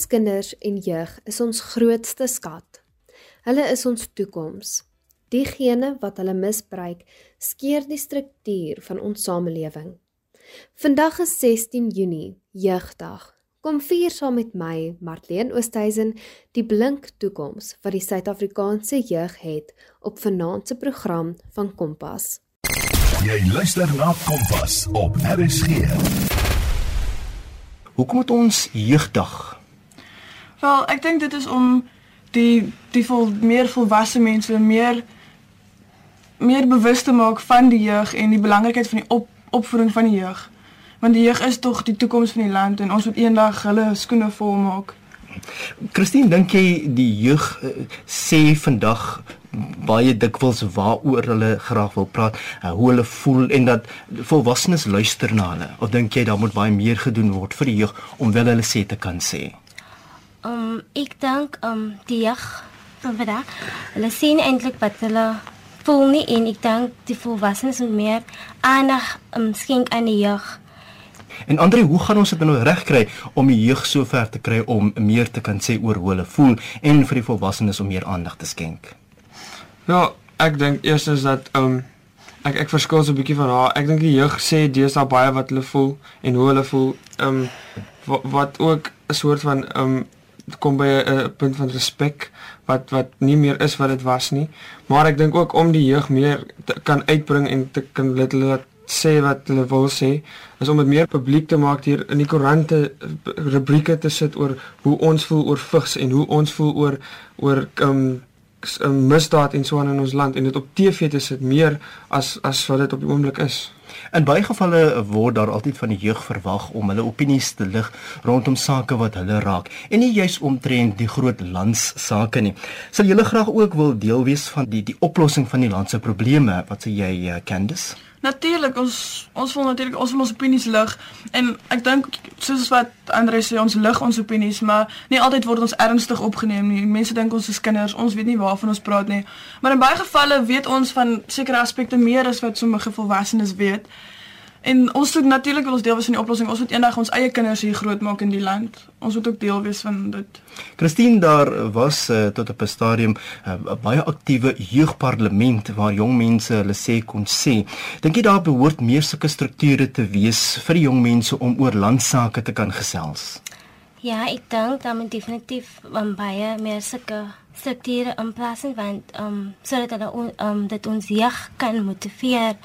Ons kinders en jeug is ons grootste skat. Hulle is ons toekoms. Diegene wat hulle misbruik, skeer die struktuur van ons samelewing. Vandag is 16 Junie, Jeugdag. Kom vier saam met my, Marlene Oosthuizen, die blink toekoms wat die Suid-Afrikaanse jeug het op vanaand se program van Kompas. Jy luister na Kompas op RSG. Hoekom het ons jeugdag? Wel, ek dink dit is om die die vol meer volwasse mense meer meer bewus te maak van die jeug en die belangrikheid van die op, opvoeding van die jeug. Want die jeug is tog die toekoms van die land en ons moet eendag hulle skoene vol maak. Christine, dink jy die jeug uh, sê vandag baie dikwels waaroor hulle graag wil praat, uh, hoe hulle voel en dat volwassenes luister na hulle? Of dink jy daar moet baie meer gedoen word vir die jeug om wel hulle sê te kan sê? Um ek dink um die jeug van vandag, hulle sien eintlik wat hulle voel nie en ek dink die volwassenes moet meer aandag um, skenk aan die jeug. En Andre, hoe gaan ons dit nou regkry om die jeug so ver te kry om meer te kan sê oor hoe hulle voel en vir die volwassenes om meer aandag te skenk? Ja, ek dink eerstens dat um ek ek verskil so 'n bietjie van haar. Ek dink die jeug sê deesdae baie wat hulle voel en hoe hulle voel. Um wat, wat ook 'n soort van um kom by 'n punt van respek wat wat nie meer is wat dit was nie. Maar ek dink ook om die jeug meer te, kan uitbring en te kan let hulle sê wat hulle wil sê, is om dit meer publiek te maak hier in die koerante rubrieke te sit oor hoe ons voel oor vigs en hoe ons voel oor oor um 'n misdaad en so aan in ons land en dit op TV te sit meer as as wat dit op die oomblik is. In baie gevalle word daar altyd van die jeug verwag om hulle opinies te lig rondom sake wat hulle raak en nie juis omtrent die groot landssake nie. Sal julle graag ook wil deel wees van die die oplossing van die land se probleme? Wat sê jy, uh, Candice? Natuurlik ons ons wil natuurlik ons wil ons opinies lig en ek dink soos wat Andre sê ons lig ons opinies maar nie altyd word ons ernstig opgeneem nie. Mense dink ons is kinders, ons weet nie waarvan ons praat nie. Maar in baie gevalle weet ons van sekere aspekte meer as wat sommige volwassenes weet. En ons moet natuurlik wil ons deel wees van die oplossing. Ons moet eendag ons eie kinders hier grootmaak in die land. Ons moet ook deel wees van dit. Christine daar was uh, tot op 'n stadium eh, 'n uh, baie aktiewe jeugparlement waar jong mense hulle sê kon sê. Dink jy daar behoort meer sulke strukture te wees vir die jong mense om oor landsake te kan gesels? Ja, ek dink dan moet definitief um, baie meer sulke strukture in plaas want ehm um, sodat hulle ehm um, dit ons jeug kan motiveer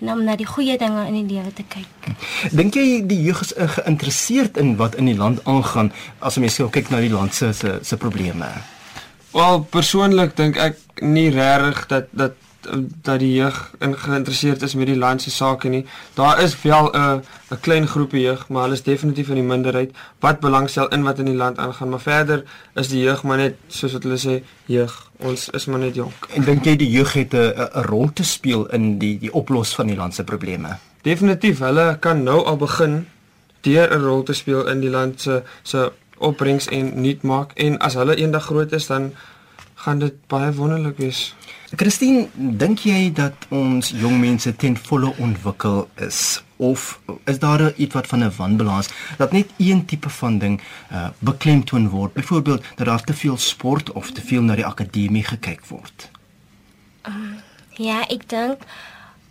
en om na die goeie dinge in die lewe te kyk. Dink jy die jeug is uh, geïnteresseerd in wat in die land aangaan as jy sou kyk na die land se se probleme? Wel, persoonlik dink ek nie regtig dat dat dat die jeug geïnteresseerd is met die land se sake nie. Daar is wel 'n 'n klein groepie jeug, maar hulle is definitief in die minderheid wat belangstel in wat in die land aangaan. Maar verder is die jeug maar net soos wat hulle sê, jeug. Ons is maar net jonk. En dink jy die jeug het 'n 'n rol te speel in die die oplos van die land se probleme? Definitief, hulle kan nou al begin deur 'n rol te speel in die land se se opbrengs en nuut maak en as hulle eendag groot is dan gaan dit baie wonderlik wees. Christine, dink jy dat ons jong mense ten volle ontwikkel is of is daar iets wat van 'n wanbalans dat net een tipe van ding uh, beklemtoon word? Byvoorbeeld dat daar te veel sport of te veel na die akademie gekyk word. Um, ja, ek dink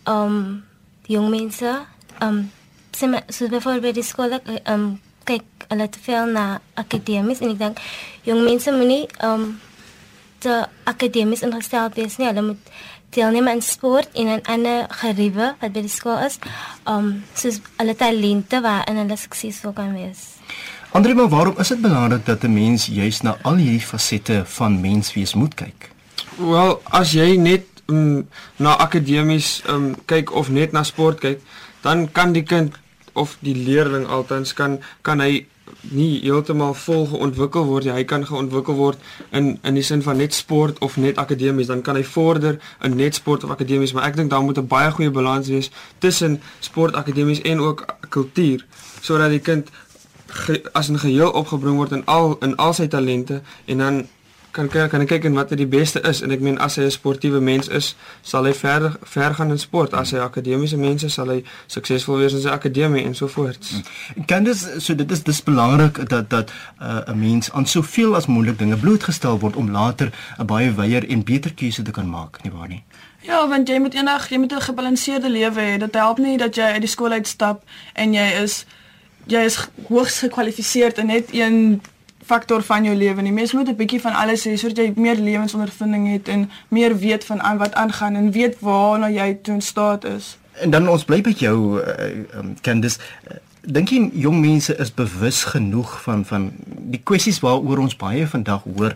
um jong mense um sien so byvoorbeeld die skool um kyk hulle te veel na akademies en ek dink jong mense moenie um te akademies ingestel wees nie. Hulle moet deelneem aan sport en aan ander geriewe wat by die skool is. Um soos hulle talente waarin hulle suksesvol kan wees. Andre, maar waarom is dit belangrik dat 'n mens juis na al hierdie fasette van menswees moet kyk? Wel, as jy net um, na akademies um, kyk of net na sport kyk, dan kan die kind of die leerling altens kan kan hy nie heeltemal vol geontwikkel word nie. Hy kan geontwikkel word in in die sin van net sport of net akademies. Dan kan hy vorder in net sport of akademies, maar ek dink daar moet 'n baie goeie balans wees tussen sport, akademies en ook kultuur sodat die kind ge, as 'n geheel opgebring word in al in al sy talente en dan kan kyk kan kyk en wat die beste is en ek meen as hy 'n sportiewe mens is, sal hy ver ver gaan in sport. As hy akademiese mens is, sal hy suksesvol wees in sy akademie en so voort. Kan dis so dit is dis belangrik dat dat uh, 'n uh, mens aan soveel as moontlik dinge blootgestel word om later 'n baie wyeer en beter keuse te kan maak, nie waar nie? Ja, want jy moet eendag jy moet 'n gebalanseerde lewe hê. Dit help nie dat jy uit die skool uitstap en jy is jy is hoogs gekwalifiseerd in net een faktor van jou lewe nie. Mens moet 'n bietjie van alles hê sodat jy meer lewensondervinding het en meer weet van aan wat aangaan en weet waarna jy toe in staat is. En dan ons bly by jou uh, um, Candice. Uh, Dink jy jong mense is bewus genoeg van van die kwessies waaroor ons baie vandag hoor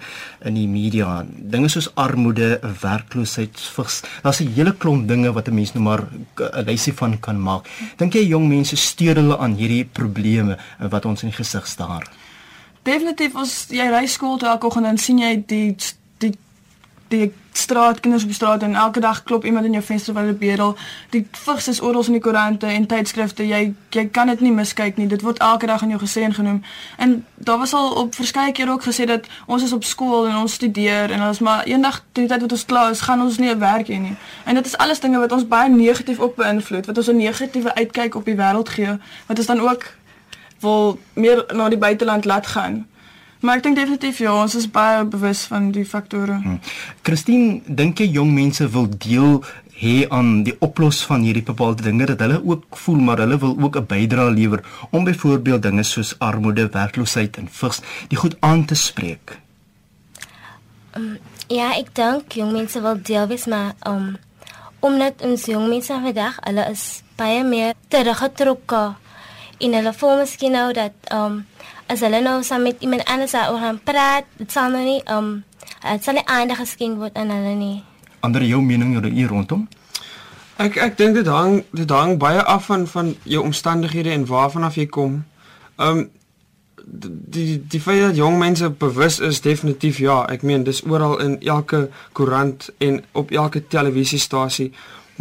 in die media? Dinge soos armoede, werkloosheid, vigs. Daar's 'n hele klomp dinge wat 'n mens nou maar 'n lysie van kan maak. Dink jy jong mense steur hulle aan hierdie probleme wat ons in die gesig staar? Definitief as jy ry skool toe elke oggend dan sien jy die die die straat kinders op die straat en elke dag klop iemand in jou venster wat hulle bedel. Die vigs is oral in die koerante en tydskrifte. Jy jy kan dit nie miskyk nie. Dit word elke dag aan jou gesê en genoem. En daar was al op verskeie kere ook gesê dat ons is op skool en ons studeer en ons maar eendag teen die tyd wat ons klaar is, gaan ons nie 'n werk hê nie. En dit is alles dinge wat ons baie negatief op beïnvloed, wat ons 'n negatiewe uitkyk op die wêreld gee, wat ons dan ook wil meer na die buiteland laat gaan. Maar ek dink definitief ja, ons is baie bewus van die faktore. Hmm. Christine, dink jy jong mense wil deel hê aan die oplos van hierdie bepaalde dinge dat hulle ook voel maar hulle wil ook 'n bydrae lewer om byvoorbeeld dinge soos armoede, werkloosheid en vigs die goed aan te spreek? Um, ja, ek dink jong mense wil deel wees maar um, omdat ons jong mense vandag hulle is baie meer teruggetrokke en hulle voel miskien nou dat um, as hulle nou saam met iemand anders oor gaan praat, dit sal nou nie um dit sal nie eindig geskenk word aan hulle nie. Ander jou mening oor hier rondom? Ek ek dink dit hang dit hang baie af van van jou omstandighede en waarvan af jy kom. Um die die feit dat jong mense bewus is definitief ja, ek meen dis oral in elke koerant en op elke televisiestasie.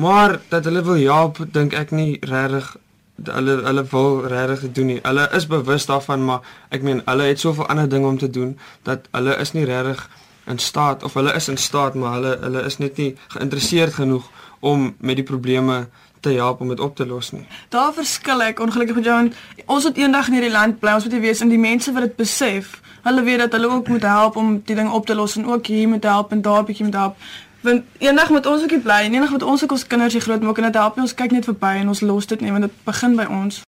Maar dat hulle wil help, dink ek nie regtig hulle hulle wil regtig doen nie. Hulle is bewus daarvan, maar ek meen hulle het soveel ander dinge om te doen dat hulle is nie regtig in staat of hulle is in staat, maar hulle hulle is net nie geïnteresseerd genoeg om met die probleme te help om dit op te los nie. Daar verskil ek ongelukkig met jou en ons het eendag in hierdie land bly, ons moet weet en die mense wat dit besef, hulle weet dat hulle ook moet help om die ding op te los en ook hier moet help en daar 'n bietjie moet help. Want eendag moet ons ook bly en eendag moet ons ook ons kinders hier groot maak en dit help nie ons kyk net verby en ons los dit nie want dit begin by ons.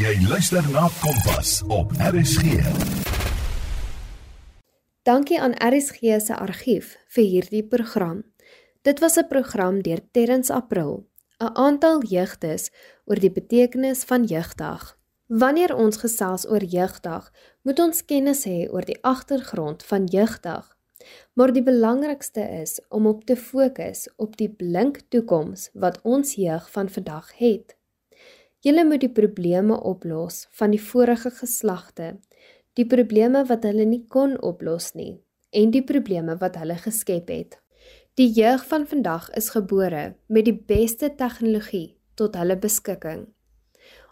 Jy luister na Kompas op RSG. Dankie aan RSG se argief vir hierdie program. Dit was 'n program deur Terrence April, 'n aantal jeugdes oor die betekenis van jeugdag. Wanneer ons gesels oor jeugdag, moet ons kennis hê oor die agtergrond van jeugdag Maar die belangrikste is om op te fokus op die blink toekoms wat ons jeug van vandag het. Julle moet die probleme oplos van die vorige geslagte, die probleme wat hulle nie kon oplos nie en die probleme wat hulle geskep het. Die jeug van vandag is gebore met die beste tegnologie tot hulle beskikking.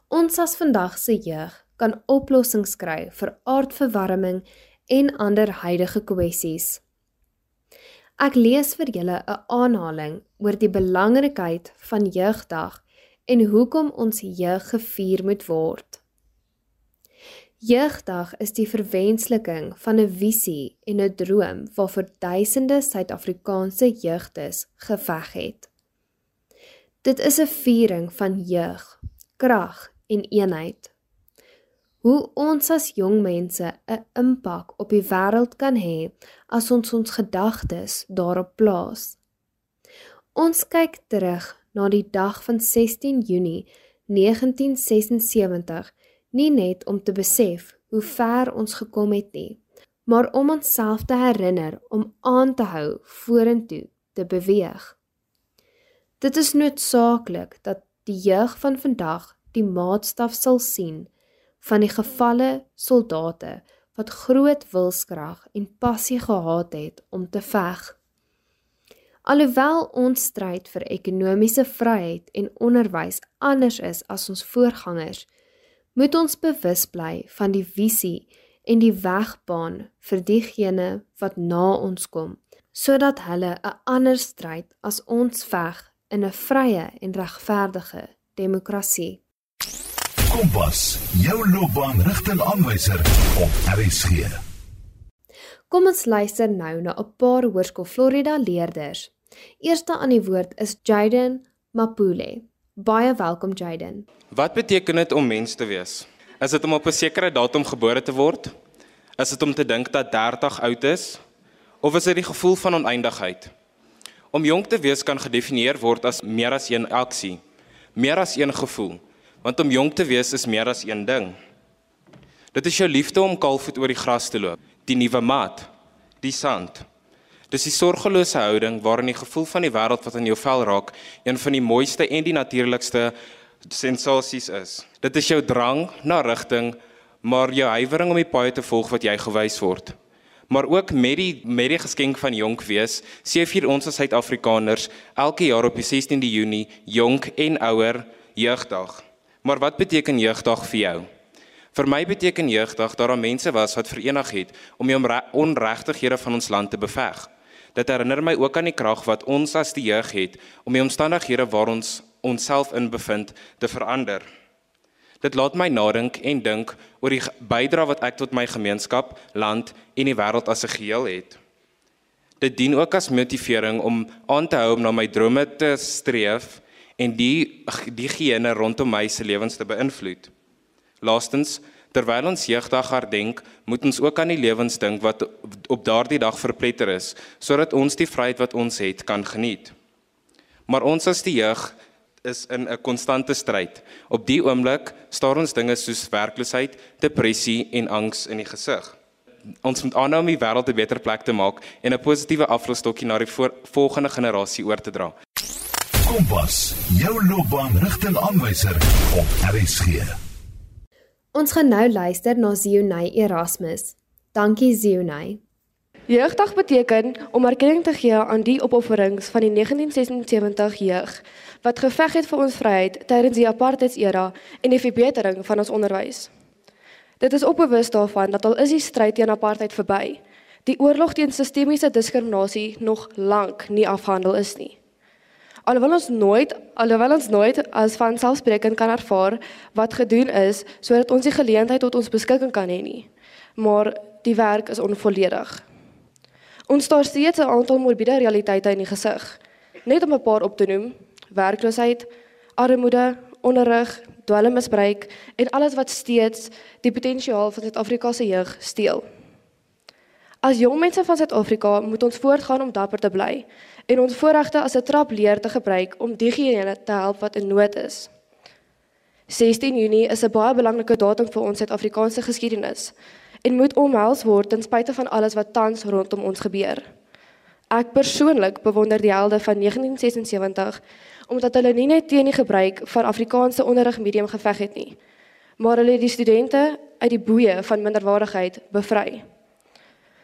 Ons as vandag se jeug kan oplossings kry vir aardverwarming en ander huidige kwessies. Ek lees vir julle 'n aanhaling oor die belangrikheid van jeugdag en hoekom ons jeug gevier moet word. Jeugdag is die verwensliking van 'n visie en 'n droom waarvoor duisende Suid-Afrikaanse jeugdes geveg het. Dit is 'n viering van jeug, krag en eenheid hoe ons as jong mense 'n impak op die wêreld kan hê as ons ons gedagtes daarop plaas. Ons kyk terug na die dag van 16 Junie 1976 nie net om te besef hoe ver ons gekom het nie, maar om onsself te herinner om aan te hou vorentoe te beweeg. Dit is noodsaaklik dat die jeug van vandag die maatstaf sal sien van die gevalle soldate wat groot wilskrag en passie gehad het om te veg. Alhoewel ons stryd vir ekonomiese vryheid en onderwys anders is as ons voorgangers, moet ons bewus bly van die visie en die weg baan vir diegene wat na ons kom, sodat hulle 'n ander stryd as ons veg in 'n vrye en regverdige demokrasie. Kompas, jou loopbaanrigtingaanwyser op RSG. Kom ons luister nou na 'n paar Hoërskool Florida leerders. Eerste aan die woord is Jaden Mapule. Baie welkom Jaden. Wat beteken dit om mens te wees? Is dit om op 'n sekere datum gebore te word? Is dit om te dink dat 30 oud is? Of is dit die gevoel van oneindigheid? Om jonk te wees kan gedefinieer word as meer as een aksie, meer as een gevoel, want om jonk te wees is meer as een ding. Dit is jou liefde om kaalvoet oor die gras te loop, die nuwe mat, die sand. Dis die sorgelose houding waarin die gevoel van die wêreld wat aan jou vel raak, een van die mooiste en die natuurlikste sensasies is. Dit is jou drang na rigting, maar jou huiwering om die paai te volg wat jy gewys word. Maar ook met die met die geskenk van jonk wees, sê vir ons as Suid-Afrikaners elke jaar op die 16de Junie jonk en ouer jeugdag. Maar wat beteken jeugdag vir jou? Vir my beteken jeugdag dat daar mense was wat verenig het om die onregtighede van ons land te beveg. Dit herinner my ook aan die krag wat ons as die jeug het om die omstandighede waar ons onsself in bevind te verander. Dit laat my nadink en dink oor die bydrae wat ek tot my gemeenskap, land en die wêreld as 'n geheel het. Dit dien ook as motivering om aan te hou om na my drome te streef en die diegene rondom my se lewens te beïnvloed. Laastens, terwyl ons jeugdag herdenk, moet ons ook aan die lewens dink wat op daardie dag verpletter is, sodat ons die vryheid wat ons het kan geniet. Maar ons as die jeug is in 'n konstante stryd. Op die oomblik staar ons dinge soos werkloosheid, depressie en angs in die gesig. Ons moet aanhou om die wêreld 'n beter plek te maak en 'n positiewe afloopstokkie na die volgende generasie oor te dra. Kompas, jou loopbaanrigtingaanwyser op RSG. Ons gaan nou luister na Zionay Erasmus. Dankie Zionay. Jeugdag beteken om erkenning te gee aan die opofferings van die 1976 jeug wat geveg het vir ons vryheid tydens die apartheidsera en die verbetering van ons onderwys. Dit is ook bewus daarvan dat al is die stryd teen apartheid verby, die oorlog teen sistemiese diskriminasie nog lank nie afgehandel is nie. Alhoewel ons nooit, alhoewel ons nooit as van selfspreekend kan ervaar wat gedoen is sodat ons die geleentheid tot ons beskikking kan hê nie, maar die werk is onvolledig. Ons staar steeds 'n aantal morbiede realiteite in die gesig. Net om 'n paar op te noem: werkloosheid, armoede, onderrig, dwelmmisbruik en alles wat steeds die potensiaal van Suid-Afrika se jeug steel. As jong mense van Suid-Afrika moet ons voortgaan om dapper te bly en ons voorregte as 'n trapleer te gebruik om diegene te help wat in nood is. 16 Junie is 'n baie belangrike datum vir ons Suid-Afrikaanse geskiedenis en moet omhels word ten spyte van alles wat tans rondom ons gebeur. Ek persoonlik bewonder die helde van 1976 omdat hulle nie net teen die gebruik van Afrikaanse onderrigmedium geveg het nie, maar hulle die studente uit die boeye van minderwaardigheid bevry.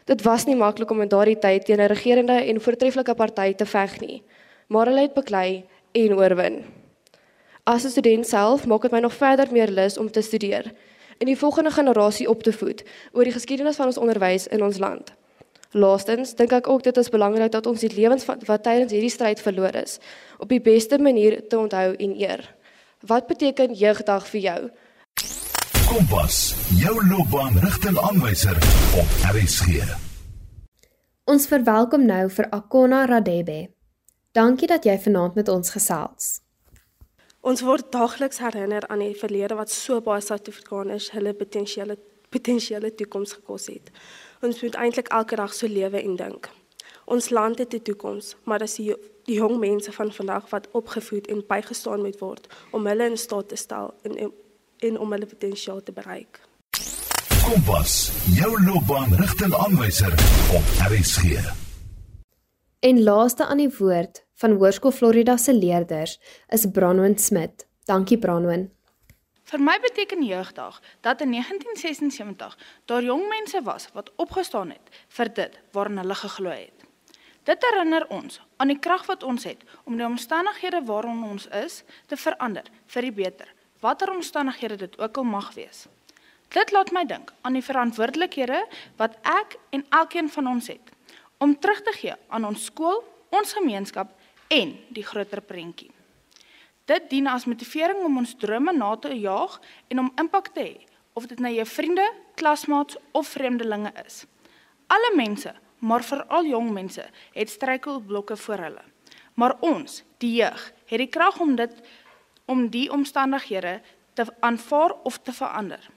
Dit was nie maklik om in daardie tyd teen 'n regerende en voortreffelike party te veg nie, maar hulle het beklei en oorwin. As 'n student self maak dit my nog verder meer lus om te studeer en die volgende generasie op te voed oor die geskiedenis van ons onderwys in ons land. Laastens dink ek ook dit is belangrik dat ons die lewens wat, tydens hierdie stryd verloor is op die beste manier te onthou en eer. Wat beteken jeugdag vir jou? Kompas, jou loopbaanrigtingaanwyser op RSG. Ons verwelkom nou vir Akona Radebe. Dankie dat jy vanaand met ons gesels. Ons word daagliks herinner aan die verlede wat so baie Suid-Afrikaners hulle potensiële potensiële toekoms gekos het. Ons moet eintlik elke dag so lewe en dink. Ons land het 'n toekoms, maar dis die, die jong mense van vandag wat opgevoed en bygestaan moet word om hulle in staat te stel en en om hulle potensiaal te bereik. Kompas, jou loopbaanrigtingaanwyser op RSG. En laaste aan die woord van Hoërskool Florida se leerders is Branwen Smit. Dankie Branwen. Vir my beteken jeugdag dat in 1976 daar jong mense was wat opgestaan het vir dit waarna hulle geglo het. Dit herinner ons aan die krag wat ons het om die omstandighede waarin ons is te verander vir die beter, watter omstandighede dit ook al mag wees. Dit laat my dink aan die verantwoordelikhede wat ek en elkeen van ons het om terug te gee aan ons skool, ons gemeenskap en die groter prentjie. Dit dien as motivering om ons drome na te jaag en om impak te hê, of dit nou jou vriende, klasmaats of vreemdelinge is. Alle mense, maar veral jong mense, het struikelblokke voor hulle. Maar ons, die jeug, het die krag om dit om die omstandighede te aanvaar of te verander.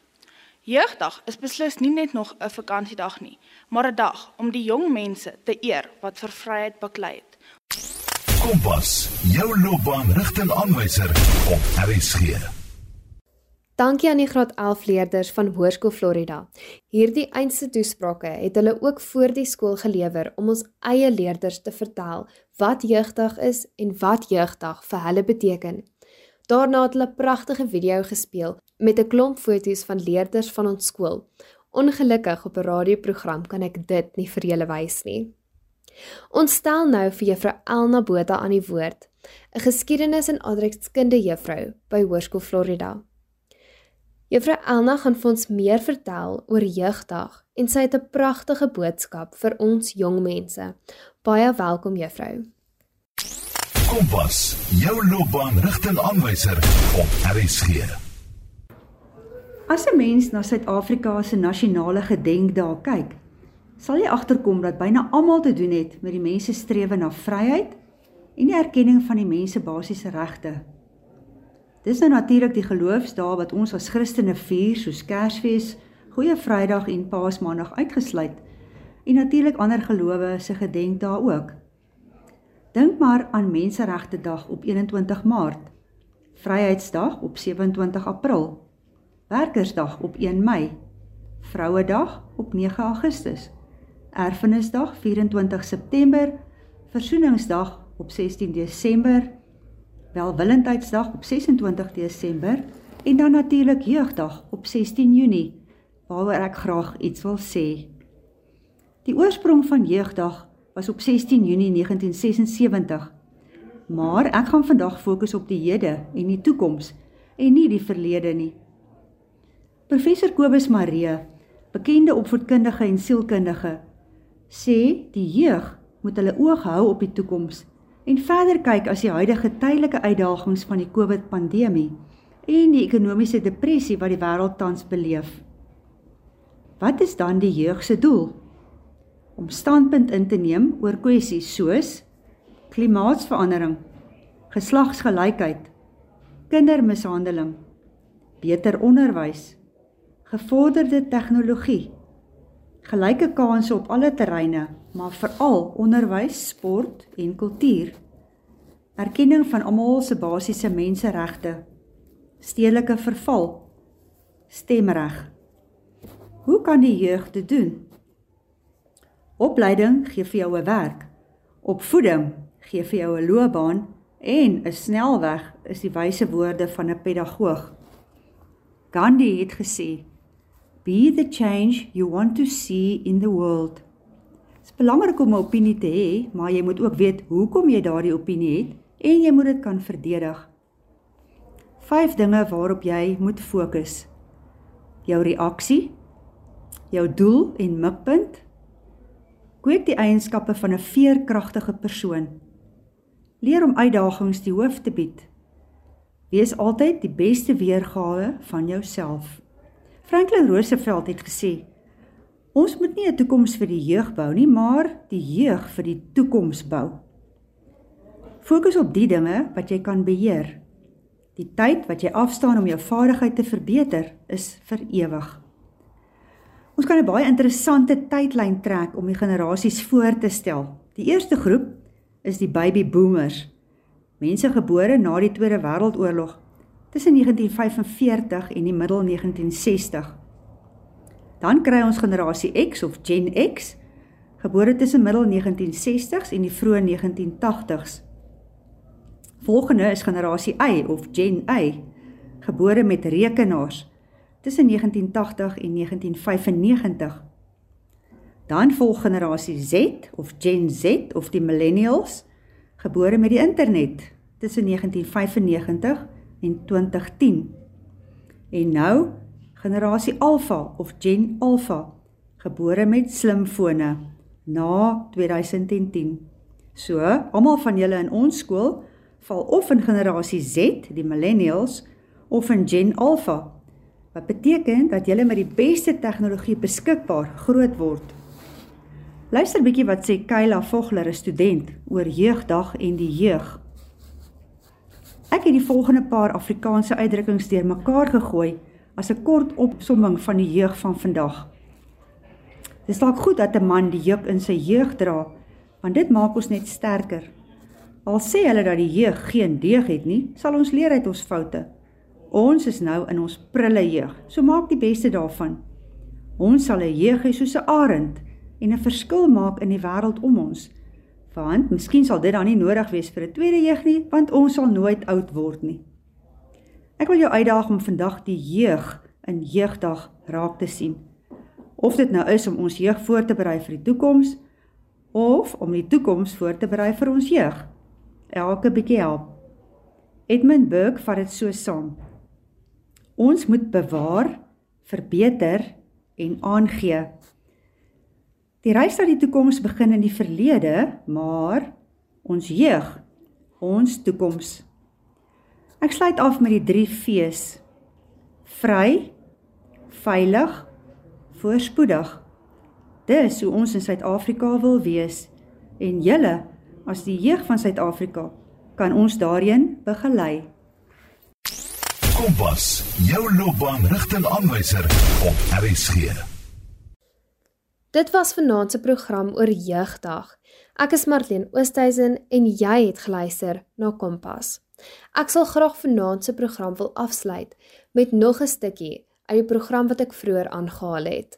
Jeugdag is beslis nie net nog 'n vakansiedag nie, maar 'n dag om die jong mense te eer wat vir vryheid baklei het. Kompas, jou loopbaanrigtingaanwyser op RSG. Dankie aan die graad 11 leerders van Hoërskool Florida. Hierdie eindse toesprake het hulle ook voor die skool gelewer om ons eie leerders te vertel wat jeugdag is en wat jeugdag vir hulle beteken. Daarna het hulle 'n pragtige video gespeel met 'n klomp foto's van leerders van ons skool. Ongelukkig op 'n radioprogram kan ek dit nie vir julle wys nie. Ons stel nou vir juffrou Elna Botha aan die woord, 'n geskiedenis en adreskunde juffrou by Hoërskool Florida. Juffrou Elna gaan vir ons meer vertel oor jeugdag en sy het 'n pragtige boodskap vir ons jong mense. Baie welkom juffrou. Kompas, jou loopbaanrigtingaanwyser op RSG. As 'n mens na Suid-Afrika se nasionale gedenkdae kyk, sal jy agterkom dat byna almal te doen het met die mense strewe na vryheid en die erkenning van die mense basiese regte. Dis nou natuurlik die geloofsdae wat ons as Christene vier, soos Kersfees, Goeie Vrydag en Paasmaandag uitgesluit, en natuurlik ander gelowe se gedenkdae ook. Dink maar aan Menseregte Dag op 21 Maart, Vryheidsdag op 27 April, Werkersdag op 1 Mei, Vrouedag op 9 Augustus, Erfenisdag 24 September, Versoeningsdag op 16 Desember, Welwillendheidsdag op 26 Desember. En dan natuurlik Jeugdag op 16 Junie, waaroor ek graag iets wil sê. Die oorsprong van Jeugdag was op 16 Junie 1976. Maar ek gaan vandag fokus op die hede en die toekoms en nie die verlede nie. Professor Kobus Maree, bekende opvoedkundige en sielkundige, sê die jeug moet hulle oog hou op die toekoms en verder kyk as die huidige tydelike uitdagings van die COVID-pandemie en die ekonomiese depressie wat die wêreld tans beleef. Wat is dan die jeug se doel? Om standpunt in te neem oor kwessies soos klimaatsverandering, geslagsgelykheid, kindermishandeling, beter onderwys, gevorderde tegnologie, gelyke kansse op alle terreine, maar veral onderwys, sport en kultuur, erkenning van almal se basiese menseregte, stedelike verval, stemreg. Hoe kan die jeug dit doen? Opleiding gee vir jou 'n werk. Opvoeding gee vir jou 'n loopbaan en 'n snelweg is die wyse woorde van 'n pedagoog. Gandhi het gesê: "Be the change you want to see in the world." Dit is belangrik om 'n opinie te hê, maar jy moet ook weet hoekom jy daardie opinie het en jy moet dit kan verdedig. Vyf dinge waarop jy moet fokus. Jou reaksie, jou doel en mikpunt, Kweek die eienskappe van 'n veerkragtige persoon. Leer om uitdagings die hoof te bied. Wees altyd die beste weergawe van jouself. Franklin Roosevelt het gesê: Ons moet nie 'n toekoms vir die jeug bou nie, maar die jeug vir die toekoms bou. Fokus op die dinge wat jy kan beheer. Die tyd wat jy afstaan om jou vaardigheid te verbeter, is vir ewig. Ons kan 'n baie interessante tydlyn trek om die generasies voor te stel. Die eerste groep is die baby boomers. Mense gebore na die Tweede Wêreldoorlog tussen 1945 en die middel 1960. Dan kry ons generasie X of Gen X, gebore tussen middel 1960s en die vroeë 1980s. Volgende is generasie Y of Gen Y, gebore met rekenaars tussen 1980 en 1995. Dan volg generasie Z of Gen Z of die millennials, gebore met die internet tussen 1995 en 2010. En nou generasie Alpha of Gen Alpha, gebore met slimfone na 2010. So, almal van julle in ons skool val of in generasie Z, die millennials, of in Gen Alpha. Wat beteken dat julle met die beste tegnologie beskikbaar groot word. Luister bietjie wat sê Kayla Vogler, 'n student, oor jeugdag en die jeug. Ek het die volgende paar Afrikaanse uitdrukkings deurmekaar gegooi as 'n kort opsomming van die jeug van vandag. Dis dalk goed dat 'n man die juk in sy jeug dra, want dit maak ons net sterker. Al sê hulle dat die jeug geen deeg het nie, sal ons leer uit ons foute. Ons is nou in ons prille jeug, so maak die beste daarvan. Ons sal 'n jeug hê soos 'n arend en 'n verskil maak in die wêreld om ons. Want miskien sal dit dan nie nodig wees vir 'n tweede jeug nie, want ons sal nooit oud word nie. Ek wil jou uitdaag om vandag die jeug in jeugdag raak te sien. Of dit nou is om ons jeug voor te berei vir die toekoms of om die toekoms voor te berei vir ons jeug. Elke bietjie help. Edmund Burke vat dit so saam. Ons moet bewaar, verbeter en aangee. Die reis na die toekoms begin in die verlede, maar ons jeug, ons toekoms. Ek sluit af met die 3 V's. Vry, veilig, voorspoedig. Dis hoe ons in Suid-Afrika wil wees en julle as die jeug van Suid-Afrika kan ons daarin begelei. Kompas, jou loopbaanrigtingaanwyser op RSG. Dit was vanaand se program oor jeugdag. Ek is Marlene Oosthuizen en jy het geluister na Kompas. Ek sal graag vanaand se program wil afsluit met nog 'n stukkie uit die program wat ek vroeër aangehaal het.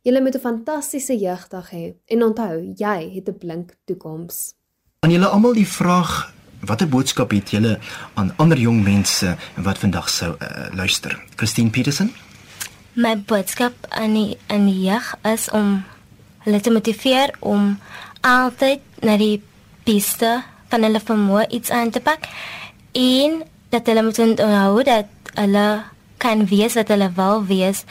Julle moet 'n fantastiese jeugdag hê en onthou, jy het 'n blink toekoms. Aan julle almal die vraag, watter boodskap het julle aan ander jong mense wat vandag sou uh, luister? Christine Petersen? My boodskap aan die aan die jeug is om hulle te motiveer om altyd na die beste van hulle vermoë iets aan te pak en dat hulle moet onthou dat hulle kan wees wat hulle wil wees.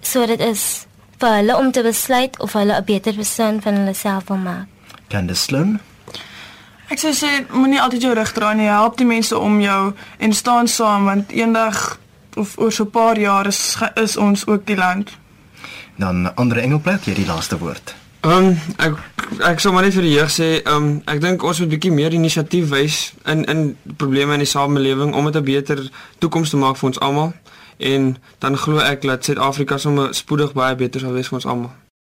So dit is vir hulle om te besluit of hulle 'n beter persoon van hulle self wil maak. Candice Sloan? Ek sou sê moenie altyd jou rug draai nie. Help die mense om jou en staan saam want eendag of oor so 'n paar jaar is is ons ook die land. Dan ander Engelbert, jy die laaste woord. Ehm um, ek ek sou maar net vir die jeug sê, ehm um, ek dink ons moet bietjie meer inisiatief wys in in probleme in die samelewing om dit 'n beter toekoms te maak vir ons almal en dan glo ek dat Suid-Afrika sommer spoedig baie beter sal wees vir ons almal.